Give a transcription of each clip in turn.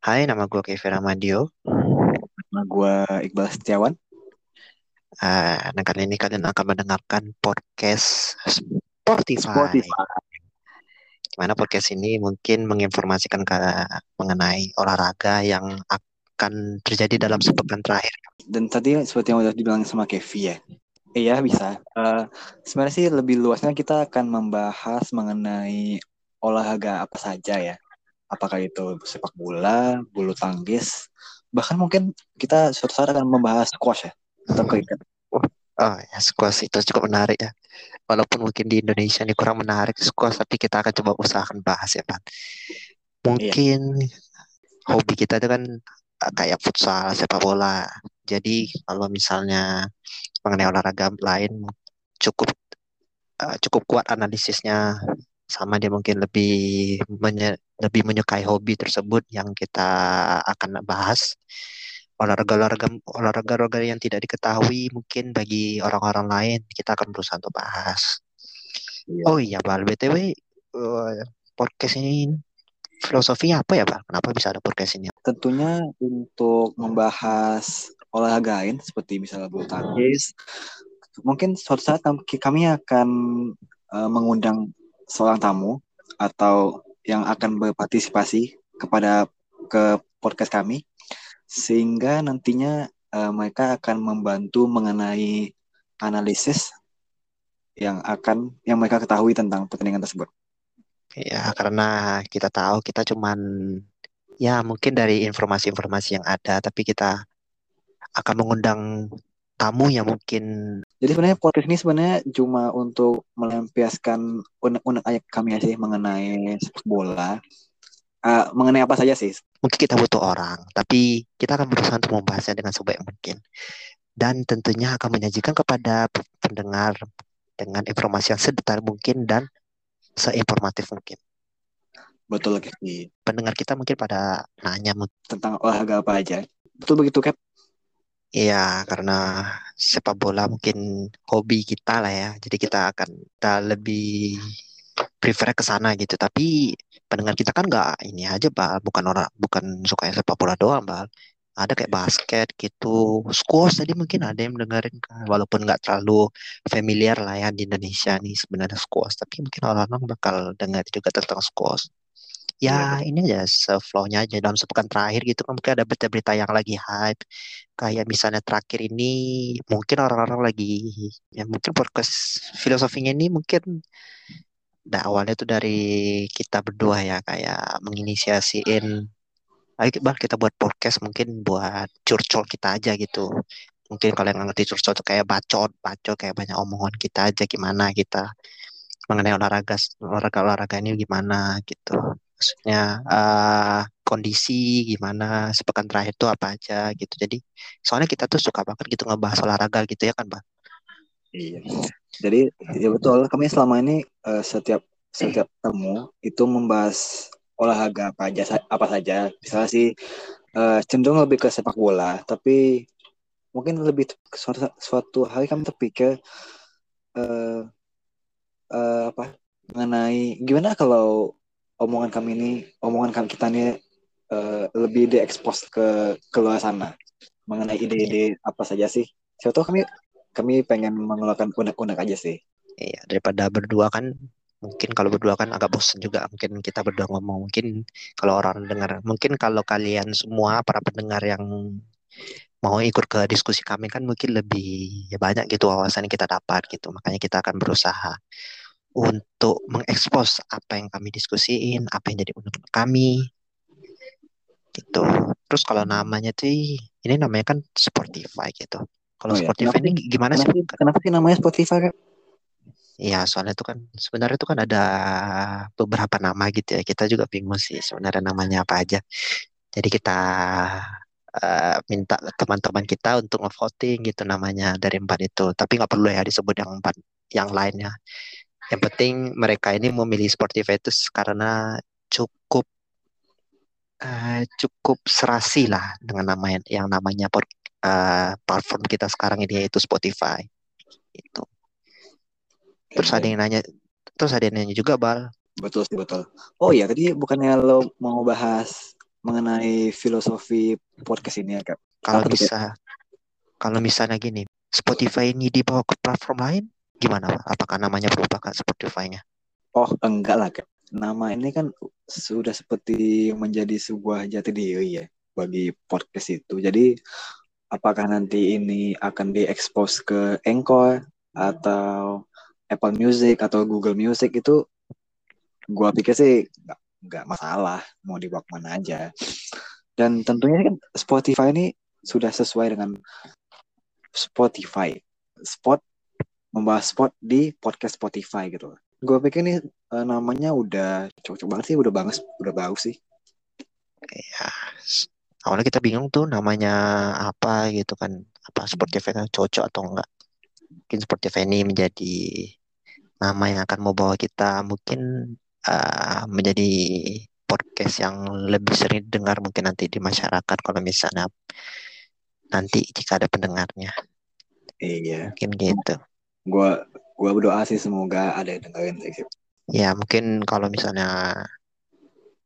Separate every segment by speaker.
Speaker 1: Hai, nama gue Kevin Amadio.
Speaker 2: Nama gue Iqbal Setiawan.
Speaker 1: Uh, nah, kali ini kalian akan mendengarkan podcast Spotify.
Speaker 2: Spotify.
Speaker 1: Gimana podcast ini mungkin menginformasikan ke mengenai olahraga yang akan terjadi dalam sepekan terakhir.
Speaker 2: Dan tadi seperti yang udah dibilang sama Kevi ya. Iya bisa. Uh, sebenarnya sih lebih luasnya kita akan membahas mengenai olahraga apa saja ya apakah itu sepak bola, bulu tangkis, bahkan mungkin kita suatu saat akan membahas squash ya atau cricket.
Speaker 1: Oh ya squash itu cukup menarik ya. Walaupun mungkin di Indonesia ini kurang menarik squash, tapi kita akan coba usahakan bahas ya Pak. Mungkin iya. hobi kita itu kan eh, kayak futsal, sepak bola. Jadi kalau misalnya mengenai olahraga lain cukup uh, cukup kuat analisisnya sama dia mungkin lebih menye lebih menyukai hobi tersebut yang kita akan bahas olahraga-olahraga olahraga-olahraga yang tidak diketahui mungkin bagi orang-orang lain kita akan berusaha untuk bahas. Ya. Oh iya, Bal, BTW uh, eh, podcast ini filosofi apa ya, Bal? Kenapa bisa ada podcast ini?
Speaker 2: Tentunya untuk membahas olahraga lain seperti misalnya bulu tangkis. Mungkin suatu saat kami akan uh, mengundang seorang tamu atau yang akan berpartisipasi kepada ke podcast kami sehingga nantinya uh, mereka akan membantu mengenai analisis yang akan yang mereka ketahui tentang pertandingan tersebut.
Speaker 1: Ya, karena kita tahu kita cuman ya mungkin dari informasi-informasi yang ada tapi kita akan mengundang tamu yang mungkin
Speaker 2: jadi sebenarnya podcast ini sebenarnya cuma untuk melampiaskan unek-unek ayat kami sih mengenai sepak bola. Uh, mengenai apa saja sih?
Speaker 1: Mungkin kita butuh orang tapi kita akan berusaha untuk membahasnya dengan sebaik mungkin. Dan tentunya akan menyajikan kepada pendengar dengan informasi yang sedetail mungkin dan seinformatif mungkin.
Speaker 2: Betul Kevin.
Speaker 1: Pendengar kita mungkin pada nanya
Speaker 2: tentang olahraga apa aja. Betul begitu Cap
Speaker 1: Iya, karena sepak bola mungkin hobi kita lah ya. Jadi kita akan kita lebih prefer ke sana gitu. Tapi pendengar kita kan nggak ini aja, Bal. Bukan orang, bukan suka sepak bola doang, Bal. Ada kayak basket gitu, squash tadi mungkin ada yang mendengarin kan. Walaupun nggak terlalu familiar lah ya di Indonesia nih sebenarnya squash. Tapi mungkin orang-orang bakal dengar juga tentang squash ya ini aja flow-nya aja. Dalam sepekan terakhir gitu kan mungkin ada berita-berita yang lagi hype. Kayak misalnya terakhir ini mungkin orang-orang lagi ya mungkin podcast filosofinya ini mungkin nah awalnya tuh dari kita berdua ya kayak menginisiasiin ayo kita buat podcast mungkin buat curcol kita aja gitu. Mungkin kalau yang ngerti curcol tuh kayak bacot bacot kayak banyak omongan kita aja gimana kita mengenai olahraga olahraga olahraga ini gimana gitu maksudnya uh, kondisi gimana sepekan terakhir itu apa aja gitu. Jadi soalnya kita tuh suka banget gitu ngebahas olahraga gitu ya kan bang?
Speaker 2: Iya. Jadi ya betul kami selama ini uh, setiap setiap temu itu membahas olahraga apa aja apa saja. Misalnya sih uh, cenderung lebih ke sepak bola tapi mungkin lebih suatu, suatu hari kami terpikir uh, uh, apa mengenai gimana kalau omongan kami ini, omongan kami kita ini uh, lebih diekspos ke ke luar sana mengenai ide-ide apa saja sih. Siapa tahu kami kami pengen mengeluarkan unek-unek aja sih.
Speaker 1: Iya, daripada berdua kan mungkin kalau berdua kan agak bosan juga mungkin kita berdua ngomong mungkin kalau orang dengar mungkin kalau kalian semua para pendengar yang mau ikut ke diskusi kami kan mungkin lebih ya banyak gitu wawasan yang kita dapat gitu makanya kita akan berusaha untuk mengekspos apa yang kami diskusiin, apa yang jadi menurut kami. Gitu. Terus kalau namanya tuh ini namanya kan Spotify gitu. Kalau oh, ya. Spotify ini gimana
Speaker 2: kenapa, sih? Kenapa sih namanya Spotify kan?
Speaker 1: Iya, soalnya itu kan sebenarnya itu kan ada beberapa nama gitu ya. Kita juga bingung sih sebenarnya namanya apa aja. Jadi kita uh, minta teman-teman kita untuk ngevoting gitu namanya dari empat itu. Tapi nggak perlu ya disebut yang empat yang lainnya. Yang penting mereka ini memilih Spotify itu karena cukup uh, cukup serasi lah dengan nama yang namanya uh, platform kita sekarang ini yaitu Spotify. Itu. Terus ada yang nanya, terus ada yang nanya juga bal.
Speaker 2: Betul sih betul. Oh iya tadi bukannya lo mau bahas mengenai filosofi podcast ini ya kak.
Speaker 1: Kalau bisa, kalau misalnya gini, Spotify ini dibawa ke platform lain, gimana Pak? Apakah namanya berubah Kak Spotify-nya?
Speaker 2: Oh enggak lah kak. Nama ini kan sudah seperti menjadi sebuah jati diri ya bagi podcast itu. Jadi apakah nanti ini akan diekspos ke Anchor atau Apple Music atau Google Music itu gua pikir sih nggak masalah mau dibawa mana aja. Dan tentunya kan Spotify ini sudah sesuai dengan Spotify. Spot membahas spot di podcast Spotify gitu. Gue pikir ini eh, namanya udah cocok banget sih, udah bagus, udah bagus sih.
Speaker 1: Ya, s- awalnya kita bingung tuh namanya apa gitu kan, apa Spotify cocok atau enggak. Mungkin Spotify ini menjadi nama yang akan membawa kita mungkin uh, menjadi podcast yang lebih sering dengar mungkin nanti di masyarakat kalau misalnya nanti jika ada pendengarnya
Speaker 2: Iya.
Speaker 1: mungkin gitu
Speaker 2: Gue gua berdoa sih semoga ada yang dengerin sih.
Speaker 1: ya mungkin kalau misalnya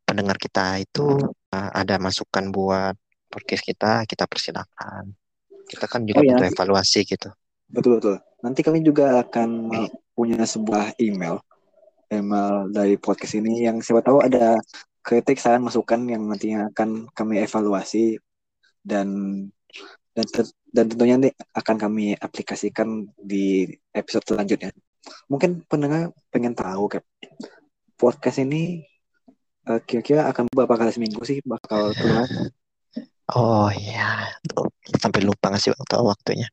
Speaker 1: pendengar kita itu uh, ada masukan buat podcast kita kita persilakan kita kan juga
Speaker 2: Oh ya,
Speaker 1: butuh evaluasi gitu
Speaker 2: betul betul. Nanti kami juga akan punya sebuah email, email dari podcast ini yang siapa tahu ada kritik, saran, masukan yang nantinya akan kami evaluasi dan dan ter- dan tentunya nanti akan kami aplikasikan di episode selanjutnya. Mungkin pendengar pengen tahu kayak podcast ini eh, kira-kira akan berapa kali seminggu sih bakal keluar?
Speaker 1: oh ya tuh sampai lupa ngasih waktu waktunya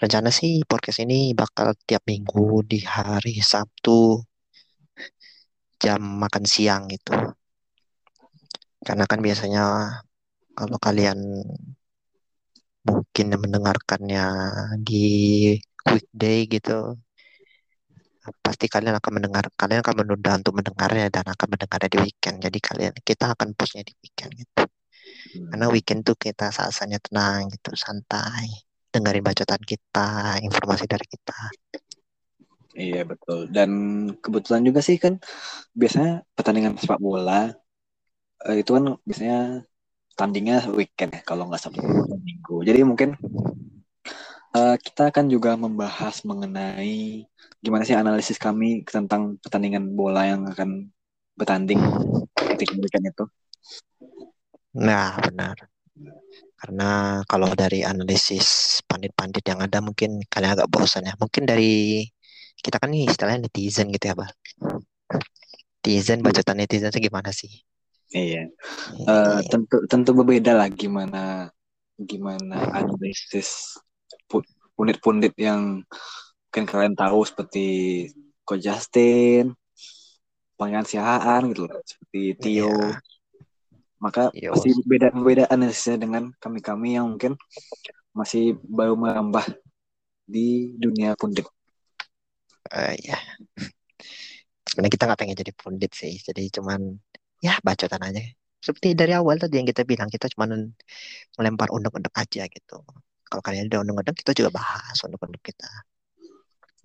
Speaker 1: rencana sih podcast ini bakal tiap minggu di hari Sabtu jam makan siang gitu karena kan biasanya kalau kalian mungkin mendengarkannya di weekday gitu pasti kalian akan mendengar kalian akan menunda untuk mendengarnya dan akan mendengarnya di weekend. Jadi kalian kita akan postnya di weekend gitu. Karena weekend tuh kita saat-saatnya tenang gitu santai dengerin bacotan kita informasi dari kita.
Speaker 2: Iya betul. Dan kebetulan juga sih kan biasanya pertandingan sepak bola eh, itu kan biasanya tandingnya weekend ya kalau nggak sabtu minggu. Jadi mungkin eh, kita akan juga membahas mengenai gimana sih analisis kami tentang pertandingan bola yang akan bertanding ketika weekend itu.
Speaker 1: nah benar karena kalau dari analisis pandit-pandit yang ada mungkin kalian agak bosan ya mungkin dari kita kan nih istilahnya netizen gitu ya bang netizen bacotan netizen itu gimana sih
Speaker 2: Iya. Eh, tentu tentu berbeda lah gimana gimana analisis pu- pundit-pundit yang mungkin kalian tahu seperti Ko Justin, Pangeran Siahaan gitu loh, seperti Tio.
Speaker 1: Iya.
Speaker 2: Maka
Speaker 1: Yo.
Speaker 2: pasti beda beda analisisnya dengan kami-kami yang mungkin masih baru merambah di dunia pundit.
Speaker 1: Eh, ya sebenarnya kita nggak pengen jadi pundit sih jadi cuman ya bacotan aja. Seperti dari awal tadi yang kita bilang kita cuman melempar undang-undang aja gitu. Kalau kalian ada undang-undang kita juga bahas undang-undang kita.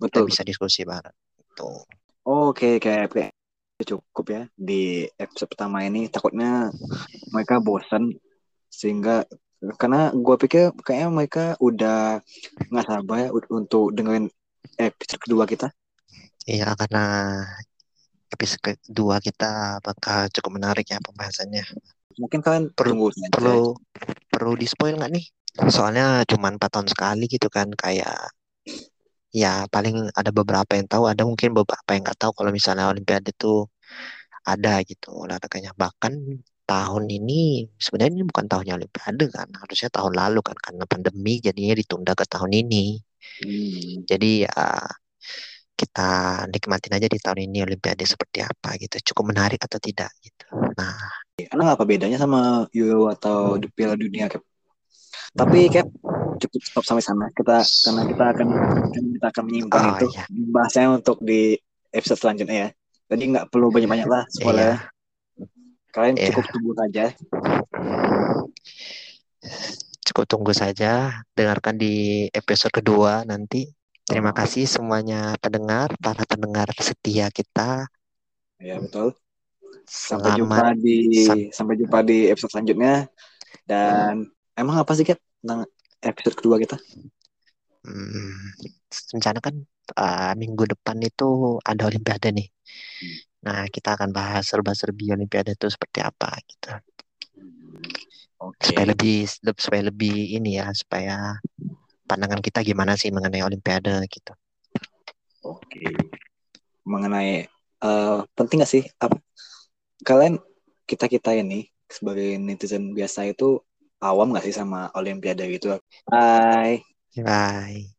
Speaker 1: Kita
Speaker 2: Betul.
Speaker 1: bisa diskusi bareng. Tuh.
Speaker 2: Oke, kayak cukup ya. Di episode pertama ini. Takutnya mereka bosan sehingga karena gue pikir kayaknya mereka udah nggak sabar ya untuk dengerin episode kedua kita.
Speaker 1: iya karena episode kedua kita bakal cukup menarik ya pembahasannya
Speaker 2: Mungkin kalian
Speaker 1: perlu
Speaker 2: saja.
Speaker 1: perlu perlu di spoil nggak nih soalnya cuma empat tahun sekali gitu kan kayak ya paling ada beberapa yang tahu ada mungkin beberapa yang nggak tahu kalau misalnya Olimpiade itu ada gitu olahraganya bahkan tahun ini sebenarnya ini bukan tahunnya Olimpiade kan harusnya tahun lalu kan karena pandemi jadinya ditunda ke tahun ini
Speaker 2: Hmm.
Speaker 1: jadi ya kita nikmatin aja di tahun ini Olimpiade seperti apa gitu cukup menarik atau tidak gitu nah
Speaker 2: Karena apa bedanya sama Euro atau Piala Dunia Cap? Tapi Cap cukup stop sampai sana. Kita karena kita akan kita akan menyimpan
Speaker 1: oh
Speaker 2: itu
Speaker 1: iya
Speaker 2: bahasanya untuk di episode selanjutnya ya. Jadi nggak perlu banyak-banyak lah spoiler.
Speaker 1: iya
Speaker 2: Kalian
Speaker 1: iya
Speaker 2: cukup tunggu saja.
Speaker 1: cukup tunggu saja dengarkan di episode kedua nanti terima kasih semuanya pendengar para pendengar setia kita
Speaker 2: Ya betul. Sampai
Speaker 1: Selamat.
Speaker 2: jumpa di
Speaker 1: Sam-
Speaker 2: sampai jumpa di episode selanjutnya. Dan emang apa sih Kat tentang episode kedua kita?
Speaker 1: Hmm, rencana kan uh, minggu depan itu ada Olimpiade nih. Nah, kita akan bahas serba-serbi Olimpiade itu seperti apa gitu.
Speaker 2: Oke.
Speaker 1: Supaya lebih supaya lebih ini ya, supaya pandangan kita gimana sih mengenai Olimpiade gitu.
Speaker 2: Oke. Mengenai eh, penting gak sih apa kalian kita kita ini sebagai netizen biasa itu awam gak sih sama Olimpiade gitu? Bye.
Speaker 1: Bye.